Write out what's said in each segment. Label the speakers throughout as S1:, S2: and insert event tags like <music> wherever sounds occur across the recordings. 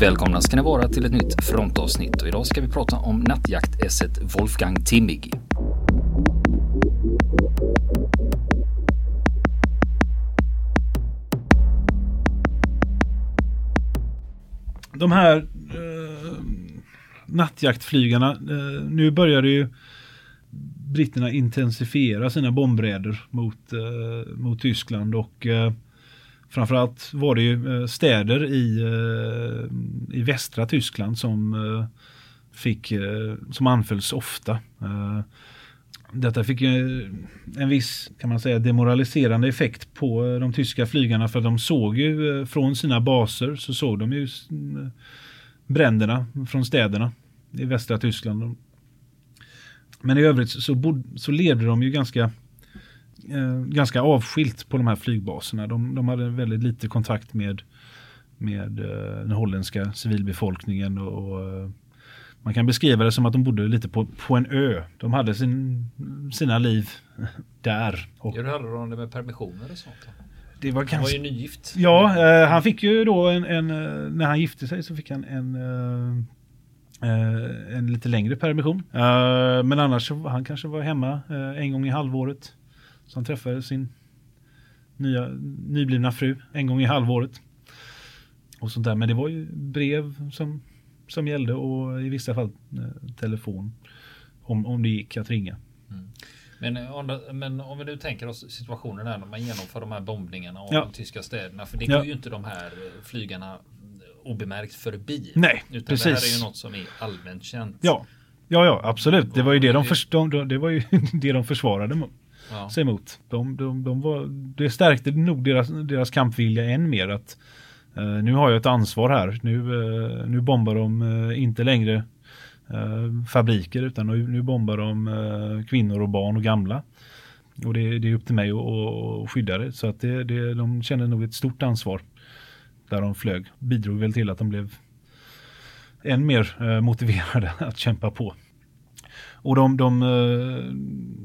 S1: Välkomna ska ni vara till ett nytt frontavsnitt och idag ska vi prata om nattjaktässet Wolfgang Timmig.
S2: De här eh, nattjaktflygarna, eh, nu börjar det ju britterna intensifiera sina bombräder mot, eh, mot Tyskland och eh, framförallt var det ju eh, städer i, eh, i västra Tyskland som eh, fick, som anfölls ofta. Detta fick en viss, kan man säga, demoraliserande effekt på de tyska flygarna för de såg ju från sina baser så såg de ju bränderna från städerna i västra Tyskland. Men i övrigt så, bod, så levde de ju ganska eh, ganska avskilt på de här flygbaserna. De, de hade väldigt lite kontakt med, med eh, den holländska civilbefolkningen och, och eh, man kan beskriva det som att de bodde lite på, på en ö. De hade sin, sina liv <laughs> där.
S1: Och, Hur hade de det med permissioner och sånt?
S2: Det var, ganska...
S1: han var ju nygift.
S2: Ja, eh, han fick ju då en, en, eh, när han gifte sig så fick han en eh, en lite längre permission. men annars han kanske var hemma en gång i halvåret. Så han träffade sin nya, nyblivna fru en gång i halvåret. Och sånt där. Men det var ju brev som, som gällde och i vissa fall eh, telefon. Om, om det gick att ringa. Mm.
S1: Men, eh, men om vi nu tänker oss situationen här när man genomför de här bombningarna av ja. de tyska städerna. För det går ja. ju inte de här eh, flygarna obemärkt förbi.
S2: Nej,
S1: utan
S2: precis.
S1: det här är ju något som är allmänt känt.
S2: Ja, ja, ja absolut. Det var ju det de, förs de, det var ju <laughs> det de försvarade ja. sig emot. De, de, de var, det stärkte nog deras, deras kampvilja än mer. att eh, Nu har jag ett ansvar här. Nu, eh, nu bombar de eh, inte längre eh, fabriker utan nu, nu bombar de eh, kvinnor och barn och gamla. Och det, det är upp till mig att, skydda det. Så att det, det, de känner nog ett stort ansvar där de flög. Bidrog väl till att de blev än mer eh, motiverade att kämpa på. Och de, de eh,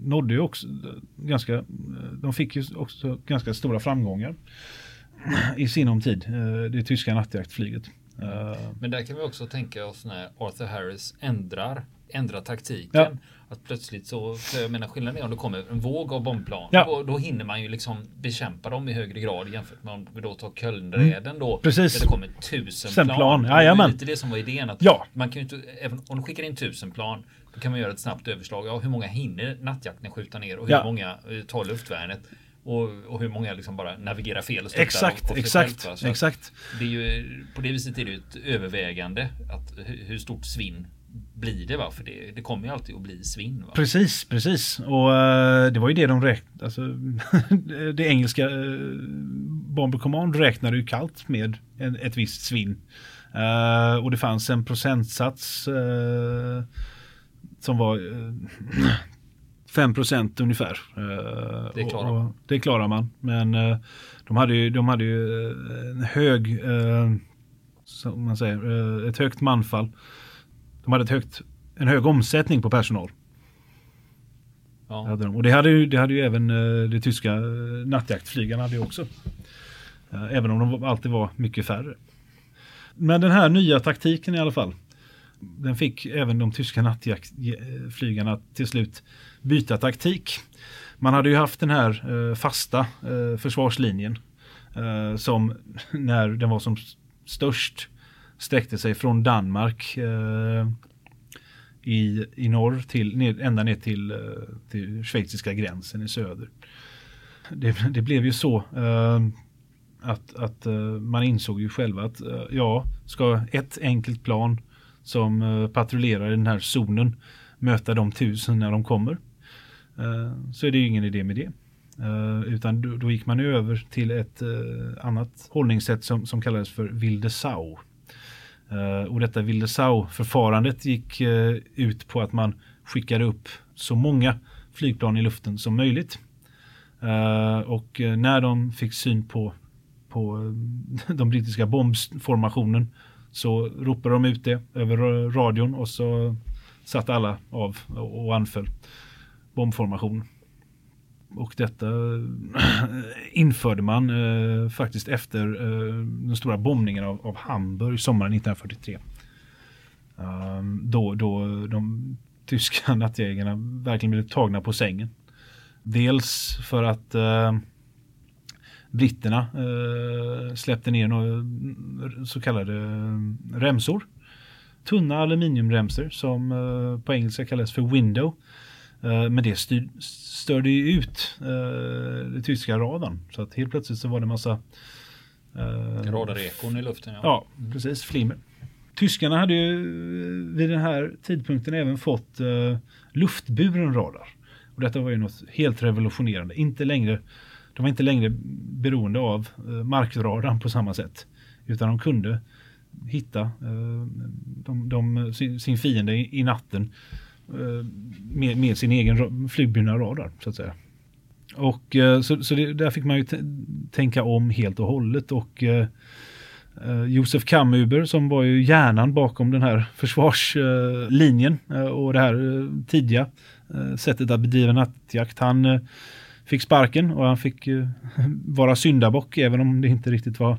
S2: nådde ju också ganska, de fick ju också ganska stora framgångar <clears throat> i sinom tid, eh, det tyska nattjaktflyget.
S1: Eh, Men där kan vi också tänka oss när Arthur Harris ändrar ändra taktiken. Ja. Att plötsligt så, jag menar skillnaden är om det kommer en våg av bombplan. Ja. Då, då hinner man ju liksom bekämpa dem i högre grad jämfört med om vi då tar Kölnräden då.
S2: Precis.
S1: Där det kommer tusen Sen plan. plan.
S2: Jajamän.
S1: Det är lite det som var idén. Att
S2: ja.
S1: man kan ju inte, även om du skickar in tusen plan kan man göra ett snabbt överslag. Ja, hur många hinner nattjakten skjuta ner och hur ja. många eh, tar luftvärnet? Och, och, hur många liksom bara navigerar fel och
S2: Exakt, och exakt, själv, exakt.
S1: Det är ju, på det viset är det ju ett övervägande att hur stort svinn blir det va? För det, det kommer ju alltid att bli svinn. Va?
S2: Precis, precis. Och uh, det var ju det de räknade. Alltså, <laughs> det engelska uh, Bomber Command räknade ju kallt med en, ett visst svinn. Uh, och det fanns en procentsats uh, som var uh, 5 ungefär.
S1: det klarar man.
S2: det klarar man. Men de hade ju, de hade ju en hög, som man säger, ett högt manfall. De hade ett högt, en hög omsättning på personal. Ja. Hade de. Och det hade, ju, det hade ju även uh, de tyska nattjaktflygarna hade också. Även om de alltid var mycket färre. Men den här nya taktiken i alla fall. Den fick även de tyska nattflygarna till slut byta taktik. Man hade ju haft den här eh, fasta eh, försvarslinjen. Eh, som <laughs> när den var som störst sträckte sig från Danmark eh, i, i norr till, ned, ända ner till, eh, till schweiziska gränsen i söder. Det, det blev ju så eh, att, att eh, man insåg ju själva att eh, ja, ska ett enkelt plan som eh, patrullerar i den här zonen möta de tusen när de kommer eh, så är det ju ingen idé med det. Eh, utan då, då, gick man över till ett annat hållningssätt som, som kallades för Wilde Sau. och detta Wildesau-förfarandet gick ut på att man skickade upp så många flygplan i luften som möjligt. Och när de fick syn på, på <laughs> de brittiska bombformationen så ropade de ut det över radion och så satt alla av och anföll bombformation. och detta <clears throat> införde man eh, faktiskt efter eh, den stora bombningen av, av Hamburg sommaren 1943. Um, ehm, då, då de tyska <laughs> nattjägarna verkligen blev tagna på sängen. Dels för att eh, britterna eh, släppte ner några så kallade remsor. Tunna aluminiumremsor som eh, på engelska kallas för window. Eh, men det styr, störde ju ut eh, det tyska radarn. Så att helt plötsligt så var det massa
S1: eh, Radarekon i luften.
S2: Ja, ja precis. Flimmer. Tyskarna hade ju vid den här tidpunkten även fått uh, luftburen radar. Och detta var ju något helt revolutionerande. Inte längre, de var inte längre beroende av eh, markradarn på samma sätt. Utan de kunde hitta eh, de, de, sin, sin, fiende i, natten eh, med, med, sin egen flygburna radar så att säga. Och så, så det, där fick man ju tänka om helt och hållet och eh, Josef Kammuber som var ju hjärnan bakom den här försvarslinjen och det här tidiga sättet att bedriva nattjakt. Han fick sparken och han fick vara syndabock även om det inte riktigt var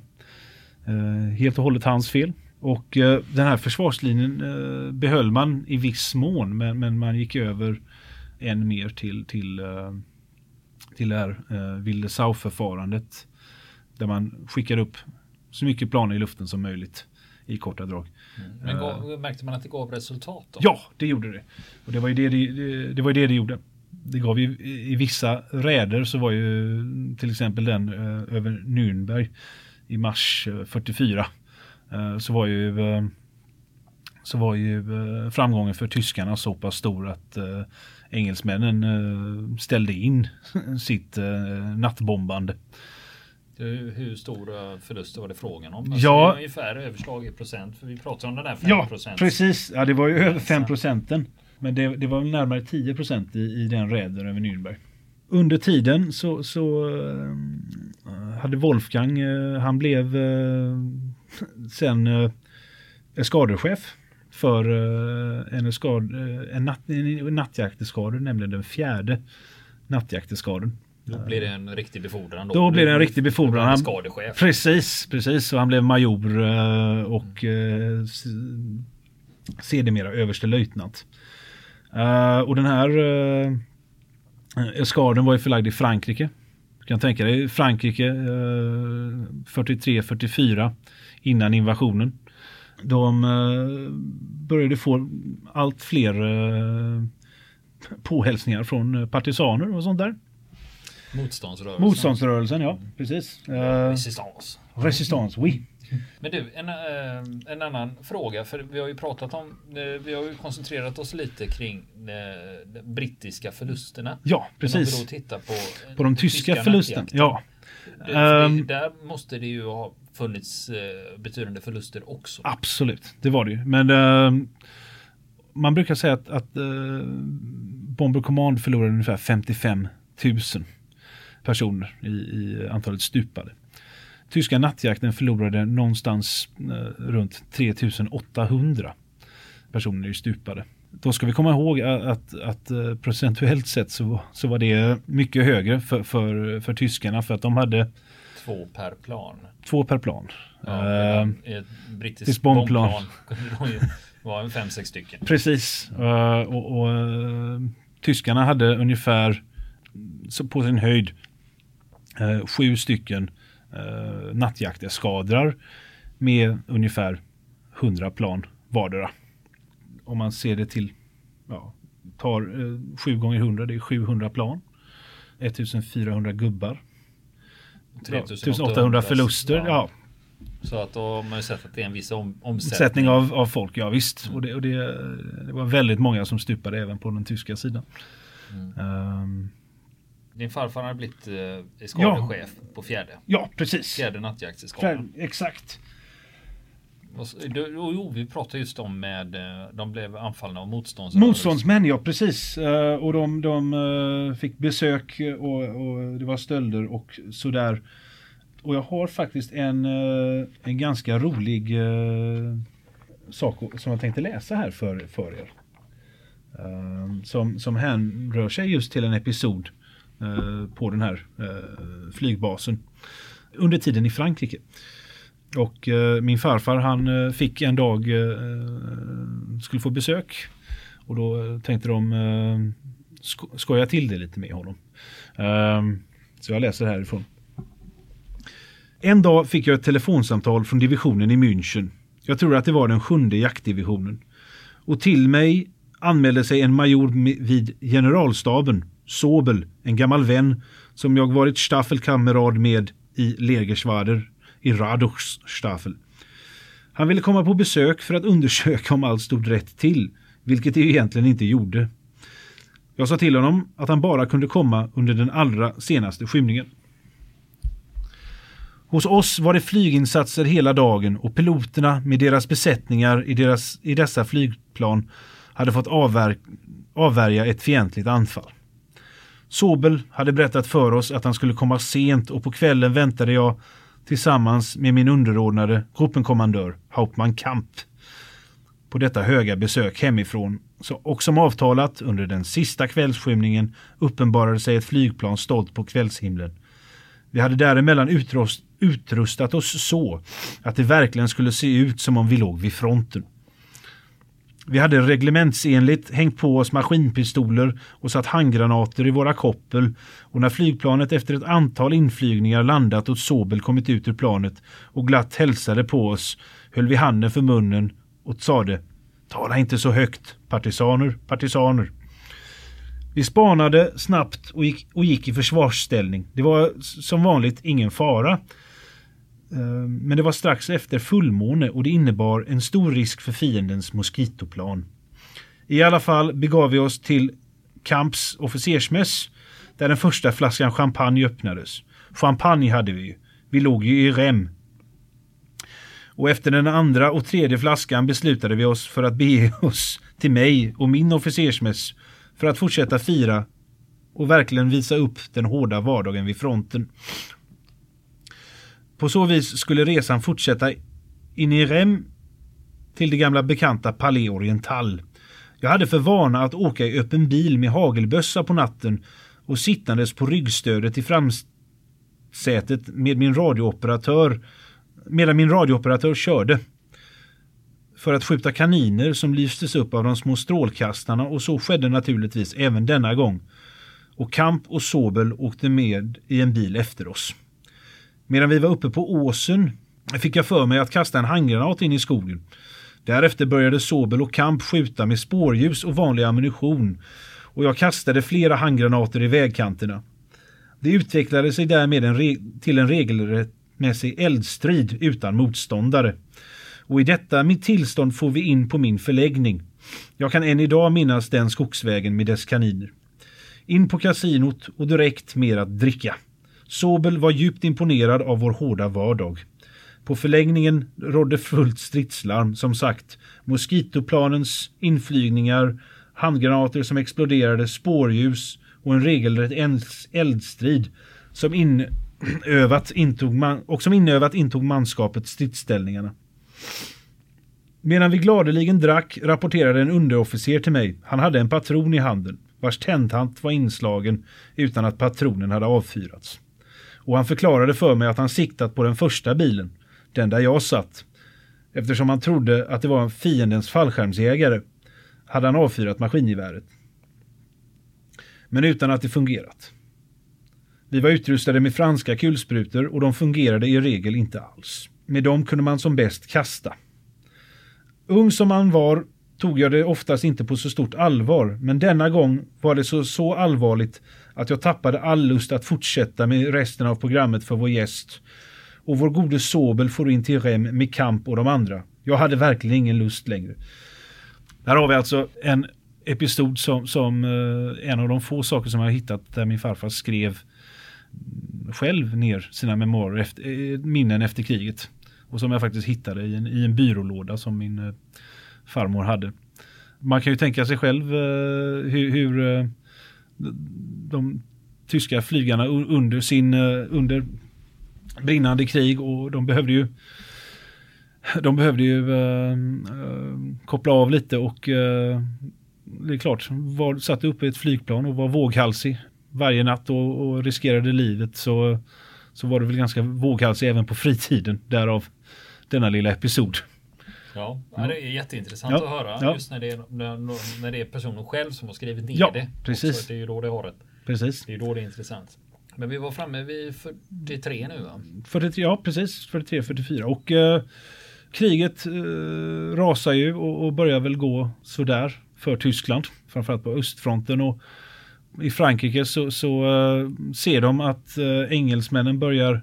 S2: helt och hållet hans fel. Och den här försvarslinjen behöll man i viss mån men, men man gick över än mer till, till, till det här Wilde förfarandet Där man skickar upp så mycket planer i luften som möjligt i korta drag.
S1: Mm. Men gav, märkte man att det gav resultat? Då?
S2: Ja, det gjorde det. Och det var ju det det, det, var det, det gjorde. Det gav ju i vissa räder så var ju till exempel den uh, över Nürnberg i mars uh, 44 så var ju så var ju framgången för tyskarna så pass stor att engelsmännen ställde in <laughs> sitt nattbombande.
S1: Hur, stora förluster var det frågan om? Alltså ja. Ungefär överslag i procent. För vi pratar om den där 5
S2: Ja, precis. Ja, det var ju över 5 procenten. Men det, det var närmare 10 procent i, i den räden över Nürnberg. Under tiden så, så uh, hade Wolfgang, uh, han blev uh, sen uh, skadechef för en, skad, en, natt, en nattjakteskador, nämligen den fjärde nattjakteskadern.
S1: Då blir det en riktig befordran.
S2: Då, då blir det en riktig befordran.
S1: Han, skadechef.
S2: Precis, precis. Och han blev major och eh, sedermera överstelöjtnant. Uh, och den här uh, eskaden var ju förlagd i Frankrike. Du kan tänka dig Frankrike uh, 43-44 innan invasionen. De uh, började få allt fler uh, påhälsningar från partisaner och sånt där.
S1: Motståndsrörelsen.
S2: Motståndsrörelsen, ja. Precis.
S1: Uh, Resistance.
S2: Resistance, oui.
S1: Men du, en, eh, en annan fråga. För vi har ju pratat om, eh, vi har ju koncentrerat oss lite kring de brittiska förlusterna.
S2: Ja, precis.
S1: Men om vi då tittar på,
S2: på de tyska, förlusterna. Ja.
S1: Det, um, där måste det ju ha funnits betydande förluster också.
S2: Absolut, det var det ju. Men uh, man brukar säga att, att uh, Bomber Command förlorade ungefär 55 000 personer i, i antalet stupade. Tyska nattjakten förlorade någonstans eh, runt 3800 personer i stupade. Då ska vi komma ihåg att, att, att eh, procentuellt sett så, så var det mycket högre för, för, för tyskarna för att de hade
S1: Två per plan.
S2: Två per plan.
S1: Ja, uh, ett brittiskt bombplan kunde ju vara fem, sex stycken.
S2: Precis. Uh, och, och uh, tyskarna hade ungefär på sin höjd eh, sju stycken eh, nattjakteskadrar med ungefär 100 plan vardera. Om man ser det till, ja, tar eh, 7 gånger 100, det är 700 plan. 1400 gubbar. 3800 förluster, ja. ja.
S1: Så att då har man ju sett att det är en viss om, omsättning.
S2: Sättning av, av folk, ja visst. Och, det, och det, det, var väldigt många som stupade även på den tyska sidan. Mm. Um,
S1: din farfar har blivit eh, skadechef ja. på fjärde.
S2: Ja, precis.
S1: Fjärde nattjaktseskadan.
S2: Exakt.
S1: Jo, vi pratade just om med eh, de blev anfallna av motståndsmän.
S2: Motståndsmän, ja precis. Uh, och de, de uh, fick besök och, och, det var stölder och sådär. Och jag har faktiskt en, en ganska rolig sak som jag tänkte läsa här för, för er. som, som hänrör sig just till en episod Eh, på den här eh, flygbasen under tiden i Frankrike. Och eh, min farfar han fick en dag, skulle få besök. Och då tänkte de skoja till det lite med honom. Så jag läser härifrån. En dag fick jag ett telefonsamtal från divisionen i München. Jag tror att det var den sjunde jaktdivisionen. Och till mig anmälde sig en major vid generalstaben, Sobel, en gammal vän som jag varit staffelkamerad med i Legerswader, i Raduchs staffel. Han ville komma på besök för att undersöka om allt stod rätt till, vilket det egentligen inte gjorde. Jag sa till honom att han bara kunde komma under den allra senaste skymningen. Hos oss var det flyginsatser hela dagen och piloterna med deras besättningar i, deras, i dessa flygplan hade fått avvär, avvärja ett fientligt anfall. Sobel hade berättat för oss att han skulle komma sent och på kvällen väntade jag tillsammans med min underordnade gruppenkommandör Hauptmann Kamp på detta höga besök hemifrån och som avtalat under den sista kvällsskymningen uppenbarade sig ett flygplan stolt på kvällshimlen. Vi hade däremellan utrust, utrustat oss så att det verkligen skulle se ut som om vi låg vid fronten. Vi hade reglementsenligt hängt på oss maskinpistoler och satt handgranater i våra koppel och när flygplanet efter ett antal inflygningar landat och Sobel kommit ut ur planet och glatt hälsade på oss höll vi handen för munnen och sade Tala inte så högt, partisaner, partisaner. Vi spanade snabbt och gick, och gick i försvarsställning. Det var som vanligt ingen fara. Ehm, men det var strax efter fullmåne och det innebar en stor risk för fiendens moskitoplan. I alla fall begav vi oss till Kamps officersmäss där den första flaskan champagne öppnades. Champagne hade vi ju. Vi låg ju i rem. Och efter den andra och tredje flaskan beslutade vi oss för att bege <laughs> oss till mig och min officersmäss för att fortsätta fira och verkligen visa upp den hårda vardagen vid fronten. På så vis skulle resan fortsätta in i Rem till det gamla bekanta Palais Oriental. Jag hade för vana att åka i öppen bil med hagelbössa på natten och sittandes på ryggstödet i framsätet med min radiooperatör medan min radiooperatör körde för att skjuta kaniner som lystes upp av de små strålkastarna och så skedde naturligtvis även denna gång. Och Kamp och Sobel åkte med i en bil efter oss. Medan vi var uppe på åsen fick jag för mig att kasta en handgranat in i skogen. Därefter började Sobel och Kamp skjuta med spårljus och vanlig ammunition och jag kastade flera handgranater i vägkanterna. Det utvecklade sig därmed en till en regelmässig eldstrid utan motståndare och i detta mitt tillstånd får vi in på min förläggning. Jag kan än idag minnas den skogsvägen med dess kaniner. In på kasinot och direkt mer att dricka. Sobel var djupt imponerad av vår hårda vardag. På förlängningen rådde fullt stridslarm, som sagt. Moskitoplanens inflygningar, handgranater som exploderade, spårljus och en regelrätt eldstrid som inövat intog man, och som inövat intog manskapet stridsställningarna. Medan vi gladeligen drack rapporterade en underofficer till mig. Han hade en patron i handen vars tändhant var inslagen utan att patronen hade avfyrats. Och han förklarade för mig att han siktat på den första bilen, den där jag satt. Eftersom han trodde att det var en fiendens fallskärmsjägare hade han avfyrat maskingeväret. Men utan att det fungerat. Vi var utrustade med franska kulsprutor och de fungerade i regel inte alls. Med dem kunde man som bäst kasta. Ung som man var tog jag det oftast inte på så stort allvar, men denna gång var det så, så allvarligt att jag tappade all lust att fortsätta med resten av programmet för vår gäst. Och vår gode Sobel får in till Rem med Kamp och de andra. Jag hade verkligen ingen lust längre. Här har vi alltså en episod som, som eh, en av de få saker som jag har hittat där min farfar skrev själv ner sina memoarer, efter, eh, minnen efter kriget. Och som jag faktiskt hittade i en, i en byrålåda som min eh, farmor hade. Man kan ju tänka sig själv eh, hur, hur eh, de tyska flygarna under sin eh, under brinnande krig och de behövde ju de behövde ju eh, eh koppla av lite och eh, det är klart, var, satt uppe i ett flygplan och var våghalsig varje natt och, och riskerade livet så, så var det väl ganska våghalsig även på fritiden. Därav denna lilla episod.
S1: Ja, ja, det är jätteintressant ja, att höra ja. just när det, är, när, när det är personen själv som har skrivit ner ja, det.
S2: Precis.
S1: Också, det är ju då det har ett.
S2: Precis.
S1: Det är då det är intressant. Men vi var framme vid 43 nu va?
S2: 43, ja precis, 43, 44 och eh, kriget eh, rasar ju och, och, börjar väl gå sådär för Tyskland. Framförallt på östfronten och i Frankrike så, så eh, ser de att eh, engelsmännen börjar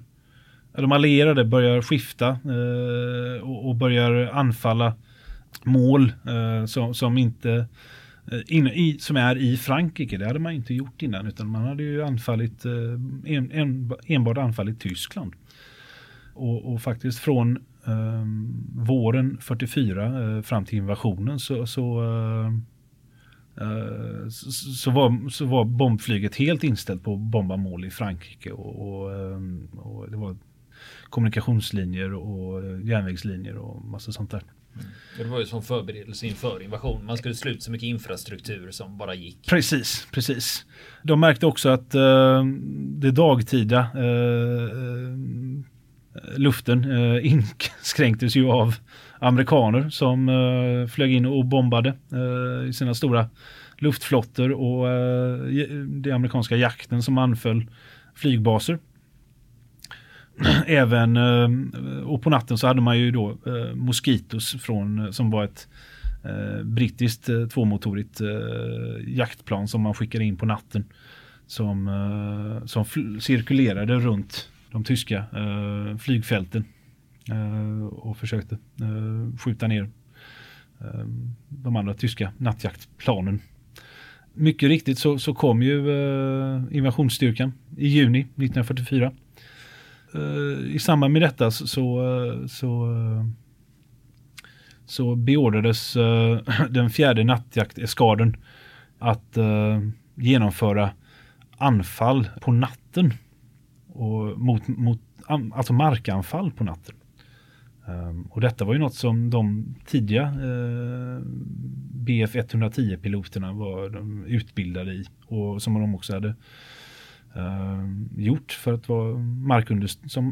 S2: de allierade börjar skifta eh, och, och, börjar anfalla mål eh, som, som inte Eh, in, i, som är i Frankrike. Det hade man inte gjort innan utan man hade ju anfallit eh, en, en, enbart anfallit Tyskland. Och, och faktiskt från eh, våren 44 eh, fram till invasionen så, så, eh, eh, så, så, var, så var bombflyget helt inställt på att bomba mål i Frankrike. Och, och, eh, och det var kommunikationslinjer och järnvägslinjer och massa sånt där.
S1: Mm. Det var ju som förberedelse inför invasion. Man skulle sluta så mycket infrastruktur som bara gick.
S2: Precis, precis. De märkte också att uh, det dagtida uh, luften uh, <laughs> inskränktes ju av amerikaner som uh, flög in och bombade i sina stora luftflottor och det amerikanska jakten som anföll flygbaser. <clears throat> även eh, och på natten så hade man ju då eh, Mosquitos från, eh, som var ett brittiskt tvåmotorigt jaktplan som man skickade in på natten. Som, som cirkulerade runt de tyska flygfälten och försökte skjuta ner de andra tyska nattjaktplanen. Mycket riktigt så, så kom ju invasionsstyrkan i juni 1944 Eh, i samband med detta så, så, eh, eh, så beordrades den fjärde nattjakteskaden att genomföra anfall på natten. Och mot, mot, alltså markanfall på natten. Ehm, och detta var ju något som de tidiga BF 110 piloterna var utbildade i och som de också hade Uh, gjort för att vara, markunderstöd, som,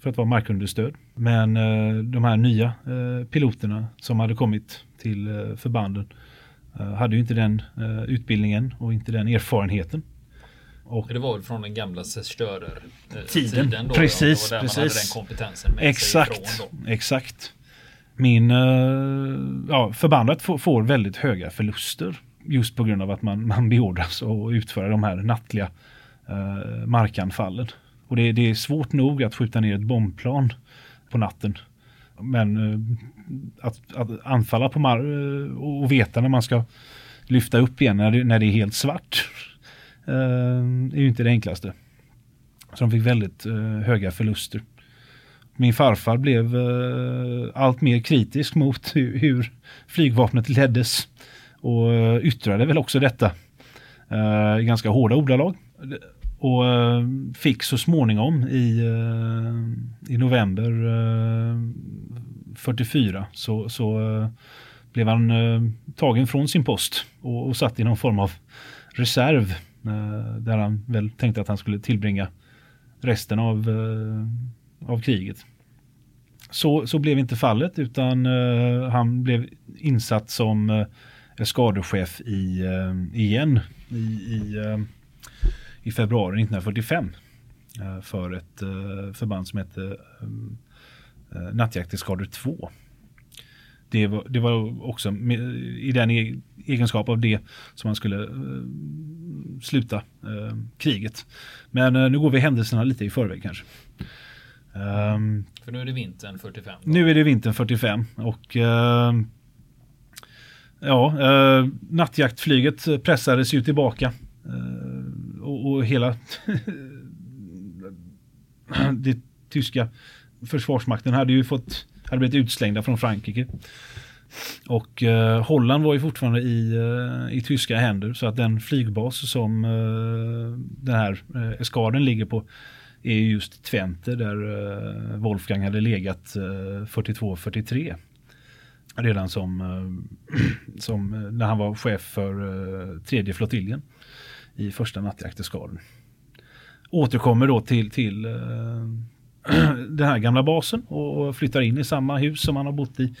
S2: för att vara markunderstöd. Men uh, de här nya uh, piloterna som hade kommit till förbanden hade ju inte den utbildningen och inte den erfarenheten.
S1: Och det var väl från den gamla Störer
S2: tiden. tiden då, precis,
S1: ja.
S2: precis.
S1: Man hade den kompetensen med
S2: exakt,
S1: sig ifrån
S2: då. Exakt. Min, ja, förbandet får, får väldigt höga förluster just på grund av att man, man beordras att utföra de här nattliga eh, markanfallen. Och det, det, är svårt nog att skjuta ner ett bombplan på natten. Men eh, att, att, anfalla på mar eh, och veta när man ska lyfta upp igen när det, när det är helt svart eh, är ju inte det enklaste. Så de fick väldigt eh, höga förluster. Min farfar blev eh, allt mer kritisk mot hur, hur flygvapnet leddes och eh, yttrade väl också detta eh, i ganska hårda ordalag. Och eh, fick så småningom i, eh, i november eh, 44 så, så eh, blev han eh, tagen från sin post och, och satt i någon form av reserv där han väl tänkte att han skulle tillbringa resten av, av kriget. Så, så blev inte fallet utan han blev insatt som skadechef i, igen i, i i februari 1945 eh, för ett eh, förband som hette eh, Nattjakteskador 2. Det var, det var också med, i den e egenskap av det som man skulle uh, sluta uh, kriget. Men uh, nu går vi händelserna lite i förväg kanske.
S1: Um, För nu är det vintern 45?
S2: Då. Nu är det vintern 45 och ja, nattjaktflyget pressades ju tillbaka och, hela <laughs> det tyska försvarsmakten hade ju fått hade blivit utslängda från Frankrike. Och eh, Holland var ju fortfarande i, eh, i tyska händer så att den flygbas som eh, den här eh, eskaden ligger på är just Twente där eh, Wolfgang hade legat eh, 42-43. Redan som, eh, <clears throat> som eh, när han var chef för eh, tredje flottiljen i första nattjakteskaden. Återkommer då till, till eh, <clears throat> den här gamla basen och flyttar in i samma hus som man har bott i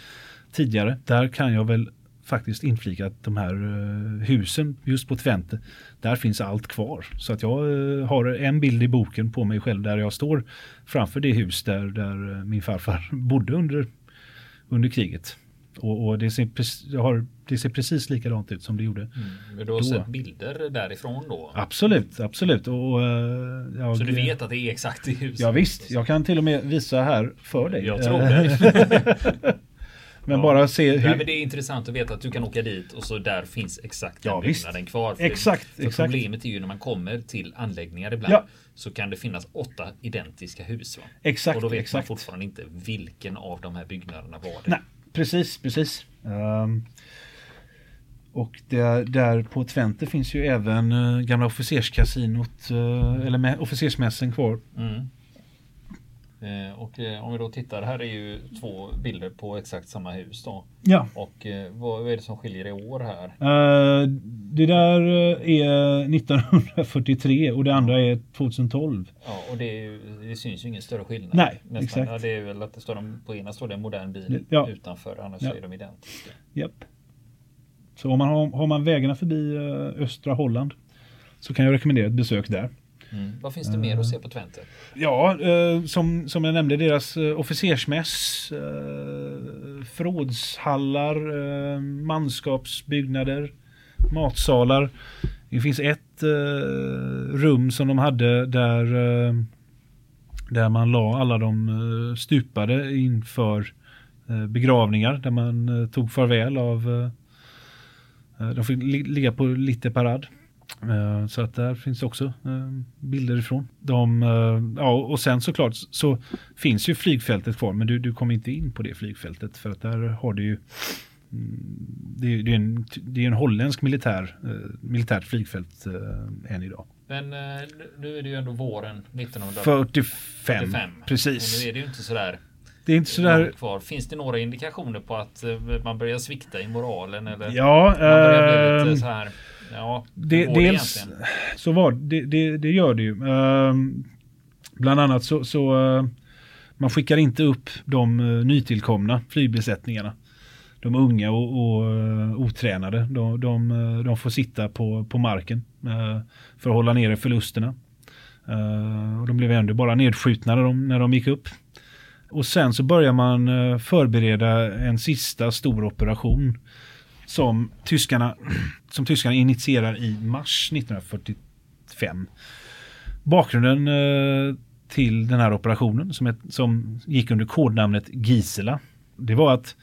S2: tidigare. Där kan jag väl faktiskt inflika att de här uh, husen just på Twente, där finns allt kvar. Så att jag uh, har en bild i boken på mig själv där jag står framför det hus där, där eh, min farfar <laughs> bodde under, under kriget. Och, och det, ser, har, det ser precis likadant ut som det gjorde. Mm.
S1: Men du har då. sett bilder därifrån då?
S2: Absolut, absolut. Och,
S1: jag, så du vet att det är exakt i huset?
S2: Ja, visst, jag kan till och med visa här för dig.
S1: Jag tror <laughs> det.
S2: Men ja. bara se
S1: hur... Nej, men det är intressant att veta att du kan åka dit och så där finns exakt den ja, byggnaden kvar.
S2: För exakt,
S1: för
S2: exakt.
S1: Problemet är ju när man kommer till anläggningar ibland ja. så kan det finnas åtta identiska hus. Va?
S2: Exakt.
S1: Och då vet
S2: exakt.
S1: man fortfarande inte vilken av de här byggnaderna var det.
S2: Nej, precis, precis. Um, och där, där på Twente finns ju även uh, gamla officerskasinot, uh, eller med, officersmässen kvar. Mm.
S1: Eh, och eh, om vi då tittar, här är ju två bilder på exakt samma hus då.
S2: Ja.
S1: Och eh, vad är det som skiljer i år här?
S2: Det där är 1943 och det andra är 2012.
S1: Ja, och det, är, det syns ju ingen större skillnad.
S2: Nej, Nästan. exakt.
S1: Ja, det är väl att det står på ena står det en modern bil ja. utanför, annars ja. är de identiska.
S2: Japp. Så om man har, har man vägarna förbi östra Holland så kan jag rekommendera ett besök där.
S1: Mm. Vad finns det mer att se på Twente?
S2: Ja, eh, som, som jag nämnde, deras eh, officersmäss, eh, förrådshallar, manskapsbyggnader, matsalar. Det finns ett rum som de hade där, där man la alla de stupade inför begravningar, där man tog farväl av de fick ligga på lite parad. Eh, så att där finns också eh, bilder ifrån. De, eh, ja, och sen såklart så finns ju flygfältet kvar, men du, du kommer inte in på det flygfältet för att där har du ju mm, det är, det är, en, det är en holländsk militär, militärt flygfält än idag.
S1: Men nu är det ju ändå våren
S2: 1945. 45. Precis.
S1: Och nu är det ju inte sådär
S2: det är inte sådär...
S1: Kvar. Finns det några indikationer på att man börjar svikta i moralen? Eller
S2: ja,
S1: man börjar bli lite så här Ja,
S2: det, dels egentligen? så var det, det, det gör det ju. Uh, bland annat så, så uh, man skickar inte upp de uh, nytillkomna flygbesättningarna. De unga och, och uh, otränade. De, de, de, får sitta på, på marken för att hålla nere förlusterna. och de blev ändå bara nedskjutna när de, när de gick upp. Och sen så börjar man förbereda en sista stor operation som tyskarna, som tyskarna initierar i mars 1945. Bakgrunden eh, till den här operationen som, ett, som gick under kodnamnet Gisela. Det var att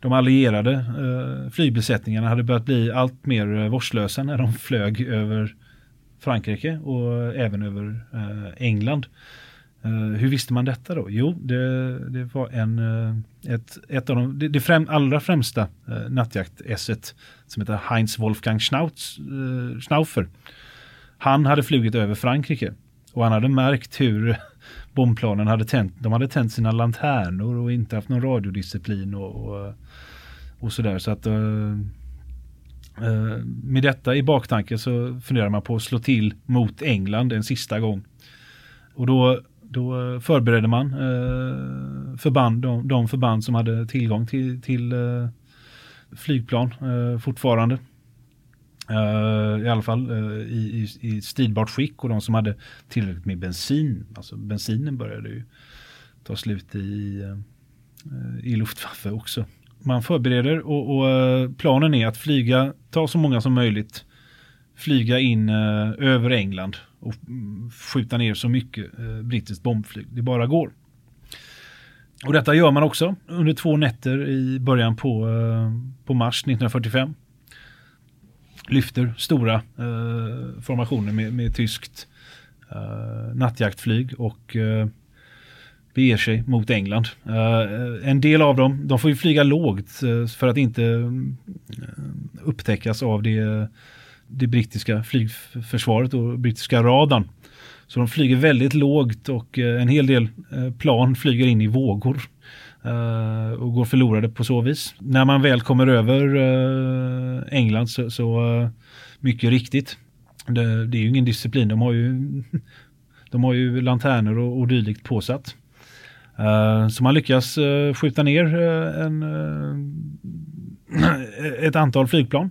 S2: de allierade eh, flygbesättningarna hade börjat bli allt mer eh, vårdslösa när de flög över Frankrike och även över eh, England. Eh, hur visste man detta då? Jo, det, det var en, eh, ett, ett av de, det, det främ, allra främsta eh, nattjakt-esset som heter Heinz Wolfgang Schnauz, eh, Schnaufer. Han hade flugit över Frankrike och han hade märkt hur <laughs> bombplanen hade tänt, de hade tänt sina lanternor och inte haft någon radiodisciplin och, och, eh, och sådär. Så att eh, eh, med detta i baktanke så funderar man på att slå till mot England en sista gång. Och då då förberedde man eh, förband, de, de, förband som hade tillgång till, till eh, flygplan eh, fortfarande. Uh, I alla fall uh, i, i, i stridbart skick och de som hade tillräckligt med bensin. Alltså bensinen började ju ta slut i, uh, i Luftwaffe också. Man förbereder och, och planen är att flyga, ta så många som möjligt, flyga in över England och mm, skjuta ner så mycket brittiskt bombflyg det bara går. Och detta gör man också under två nätter i början på, eh, på mars 1945. Lyfter stora eh, formationer med, med tyskt eh, nattjaktflyg och eh, beger sig mot England. Uh, en del av dem, de får ju flyga lågt uh, för att inte uh, upptäckas av det det brittiska flygförsvaret och brittiska radarn. Så de flyger väldigt lågt och eh, en hel del eh, plan flyger in i vågor eh, och går förlorade på så vis. När man väl kommer över England så, så mycket riktigt det, det, är ju ingen disciplin. De har ju, <laughs> de har ju lanternor och, och dylikt påsatt. Så man lyckas skjuta ner en, <clears throat> ett antal flygplan.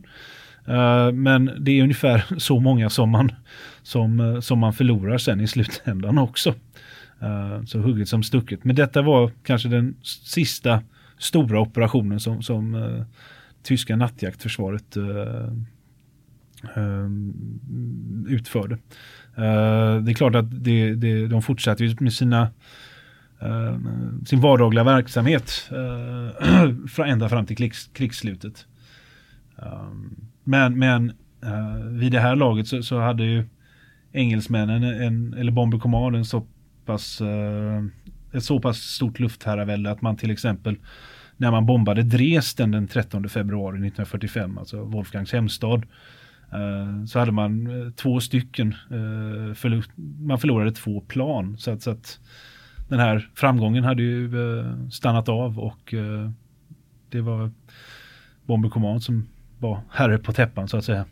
S2: men det är ungefär <laughs> så många som man, som, eh, som man förlorar sen i slutändan också. Eh, så hugget som stucket. Men detta var kanske den sista stora operationen som, som eh, tyska nattjaktförsvaret utförde. det är klart att det, det, de fortsatte med sina sin vardagliga verksamhet <clears throat> ända fram till krigs, krigsslutet. Men men vid det här laget så, så hade ju engelsmännen, en, eller Bomber Command, en så pass, eh, ett så pass stort luftherravälde att man till exempel när man bombade Dresden den 13 februari 1945, alltså Wolfgangs hemstad, eh, så hade man eh, två stycken, eh, man förlorade två plan. Så att, så att den här framgången hade ju stannat av och det var Bomber Command som var herre på täppan så att säga.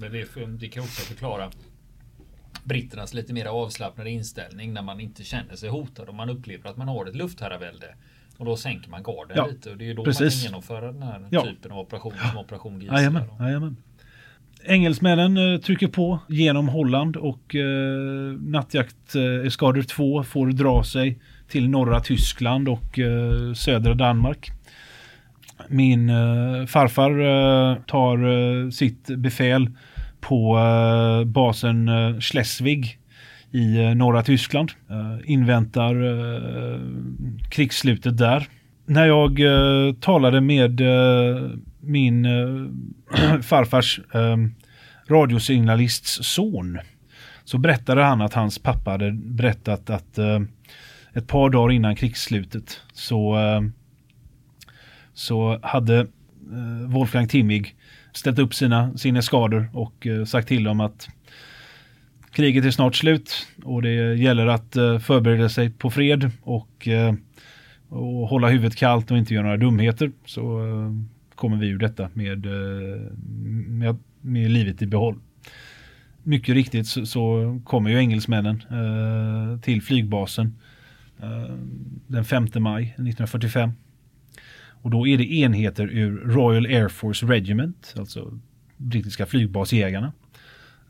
S1: Men det, det kan också förklara britternas lite mer avslappnade inställning när man inte känner sig hotad och man upplever att man har ett luftherravälde. Och då sänker man garden ja, lite och det är ju då precis. man kan genomföra den här ja. typen av operation som Operation Gisela.
S2: Jajamän, jajamän. Engelsmännen eh, trycker på genom Holland och eh, nattjakteskador 2 får dra sig till norra Tyskland och eh, södra Danmark. Min eh, farfar eh, tar eh, sitt befäl på eh, basen eh, Schleswig i eh, norra Tyskland. inväntar krigsslutet där. När jag talade med min <clears throat> farfars radiosignalists son så berättade han att hans pappa hade berättat att ett par dagar innan krigsslutet så, så hade Wolfgang Timmig ställt upp sina, sina skador och eh, sagt till dem att kriget är snart slut och det gäller att eh, förbereda sig på fred och, eh, och hålla huvudet kallt och inte göra några dumheter. Så kommer vi ur detta med, med, med livet i behåll. Mycket riktigt så, så kommer ju engelsmännen eh, till flygbasen eh, den 5 maj 1945. Och då är det enheter ur Royal Air Force Regiment, alltså brittiska flygbasjägarna,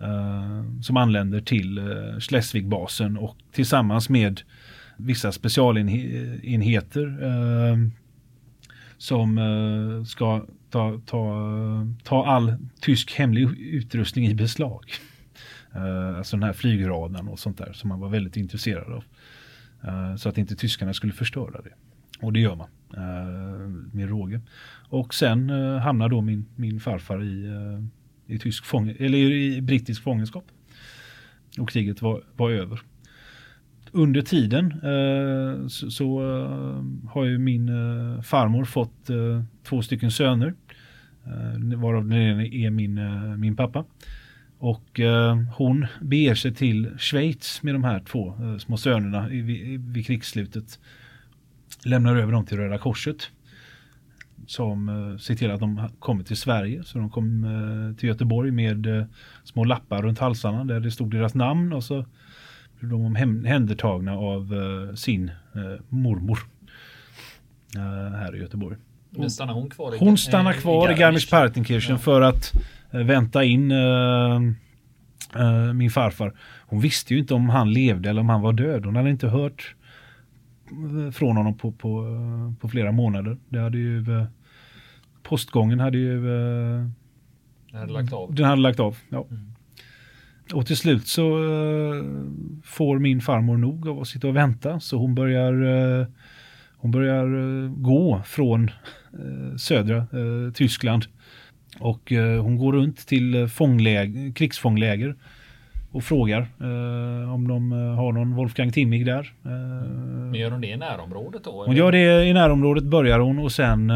S2: eh, som anländer till eh, Schleswigbasen och tillsammans med vissa specialenheter eh, som eh, ska ta, ta, ta all tysk hemlig utrustning i beslag. Uh, alltså den här flygradarn och sånt där som man var väldigt intresserad av. Uh, så att inte tyskarna skulle förstöra det. Och det gör man Eh, med råge. Och sen eh, hamnar då min, min farfar i, eh, i, tysk fång, eller i brittisk fångenskap. Och kriget var, var över under tiden så, så har ju min farmor fått två stycken söner. Varav den ena är min, min pappa. Och hon beger sig till Schweiz med de här två små sönerna vid, vid krigsslutet. Lämnar över dem till Röda Korset. Som ser till att de kommer till Sverige. Så de kom till Göteborg med små lappar runt halsarna där det stod deras namn och så de omhändertagna av sin mormor här i Göteborg.
S1: Men stannar hon kvar?
S2: I, hon stannar kvar i, i Garmisch-Partenkirchen ja. för att vänta in min farfar. Hon visste ju inte om han levde eller om han var död. Hon hade inte hört från honom på, på, på flera månader. Det hade ju postgången hade ju
S1: den hade lagt av.
S2: Den hade lagt av, ja. Mm. Och till slut så uh, får min farmor nog av att sitta och vänta så hon börjar, hon börjar gå från södra Tyskland. Och hon går runt till fångläger, krigsfångläger och frågar om de har någon Wolfgang Timmig där.
S1: Men gör hon det i närområdet då?
S2: Hon gör det i närområdet börjar hon och sen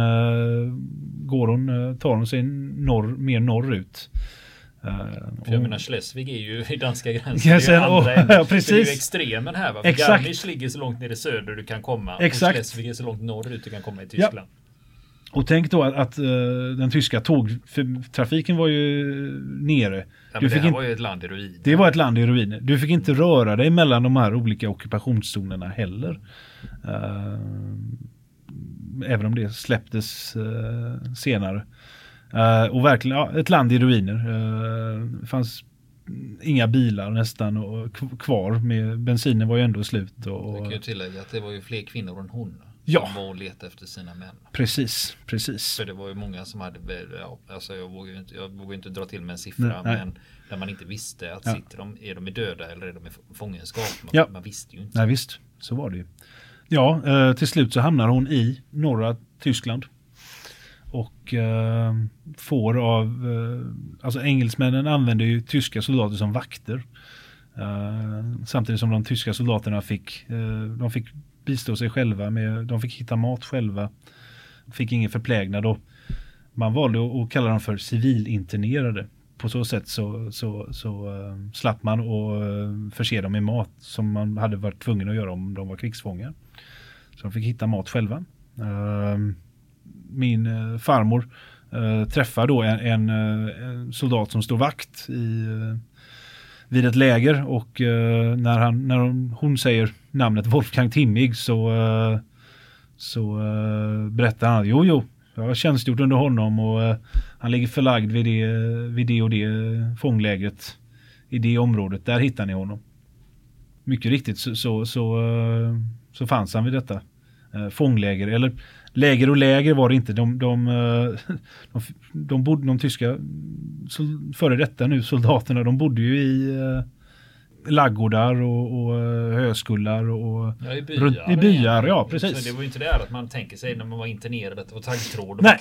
S2: går hon, tar hon sig norr, mer norrut.
S1: Uh, för jag menar Schleswig är ju i danska <laughs> gränsen.
S2: Det, är och, ja,
S1: precis. <laughs> det är ju extremen här. Va? För Garmisch ligger så långt ner i söder du kan komma. Exakt. Och Schleswig är så långt norrut du kan komma i Tyskland.
S2: Och tänk då att, att uh, den tyska tågtrafiken var ju nere.
S1: Ja, det här var ju ett land i ruiner.
S2: Det var ett land i ruiner. Du fick inte röra dig mellan de här olika ockupationszonerna heller. Uh, även om det släpptes uh, senare. och verkligen, ja, ett land i ruiner. det fanns inga bilar nästan och kvar. Med, bensinen var ju ändå slut. Och,
S1: Jag kan ju tillägga att det var ju fler kvinnor än hon.
S2: Ja.
S1: Var och letade efter sina män.
S2: Precis, precis.
S1: För det var ju många som hade, alltså jag vågar inte, jag vågar inte dra till med en siffra. Nej, men där man inte visste att ja. sitter de, är de döda eller är de i fångenskap? Man, ja. man visste ju inte.
S2: Nej visst, så var det ju. Ja, eh, till slut så hamnar hon i norra Tyskland. Och eh, får av, eh, alltså engelsmännen använde ju tyska soldater som vakter. Samtidigt som de tyska soldaterna fick, de fick bistå sig själva med, de fick hitta mat själva. Fick ingen förplägnad och man valde att kalla dem för civilinternerade. På så sätt så, så, så uh, slapp man att uh, eh, förse dem med mat som man hade varit tvungen att göra om de var krigsfångar. Så de fick hitta mat själva. Uh, min uh, farmor uh, träffar då en, en, en, soldat som står vakt i, vid ett läger och när, han, när hon, hon säger namnet Wolfgang Timmig så, eh, så eh, berättar han jo, jo, jag har tjänstgjort under honom och eh, han ligger förlagd vid det, vid det och det fånglägret i det området. Där hittar ni honom. Mycket riktigt så, så, så, så fanns han vid detta fångläger. Eller läger och läger var det inte. De, de, <laughs> de, de, bodde, de tyska före detta nu soldaterna, de bodde ju i laggårdar och, och eh, höskullar och
S1: ja, i byar.
S2: I byar ja, precis.
S1: Så det var ju inte det att man tänker sig när man var internerad att det var taggtråd och nej.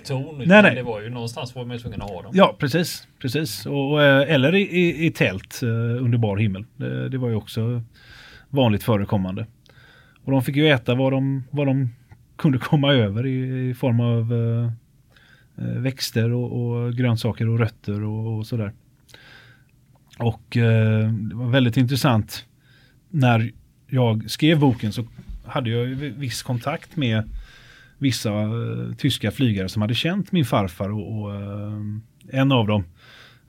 S1: Nej, nej. Det var ju någonstans var man ju tvungen att ha dem.
S2: Ja, precis. precis. Och, eh, eller i, i, i tält eh, under bar himmel. Det, det, var ju också vanligt förekommande. Och de fick ju äta vad de, vad de kunde komma över i, i form av växter och, och, grönsaker och rötter och, och sådär. Och eh, det var väldigt intressant. När jag skrev boken så hade jag viss kontakt med vissa eh, tyska flygare som hade känt min farfar och, och eh, en av dem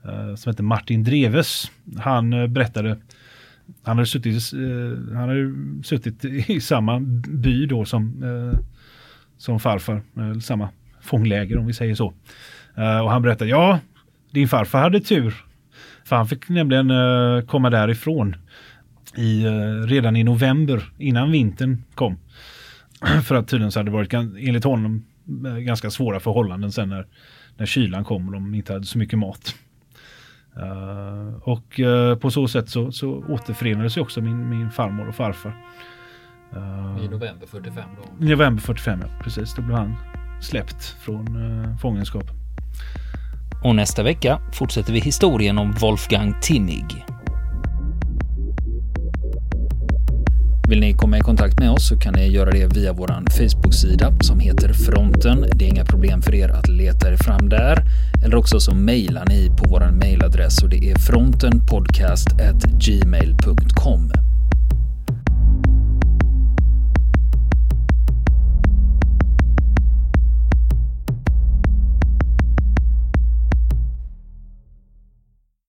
S2: eh, som hette Martin Dreves. Han eh, berättade han hade, suttit, eh, han hade suttit i samma by då som, eh, som farfar, eh, samma fångläger om vi säger så. Eh, och han berättade, ja, din farfar hade tur. För han fick nämligen uh, komma därifrån i, uh, redan i november innan vintern kom. <clears throat> För att tydligen så hade det varit enligt honom uh, ganska svåra förhållanden sen när, när kylan kom och de inte hade så mycket mat. och på så sätt så, så återförenades ju också min, min farmor och farfar.
S1: I november 45 då?
S2: I november 45 ja, precis. Då blev han släppt från fångenskap.
S3: Och nästa vecka fortsätter vi historien om Wolfgang Timmig. Vill ni komma i kontakt med oss så kan ni göra det via vår Facebook-sida som heter Fronten. Det är inga problem för er att leta er fram där. Eller också så mejlar ni på vår mejladress och det är frontenpodcastgmail.com.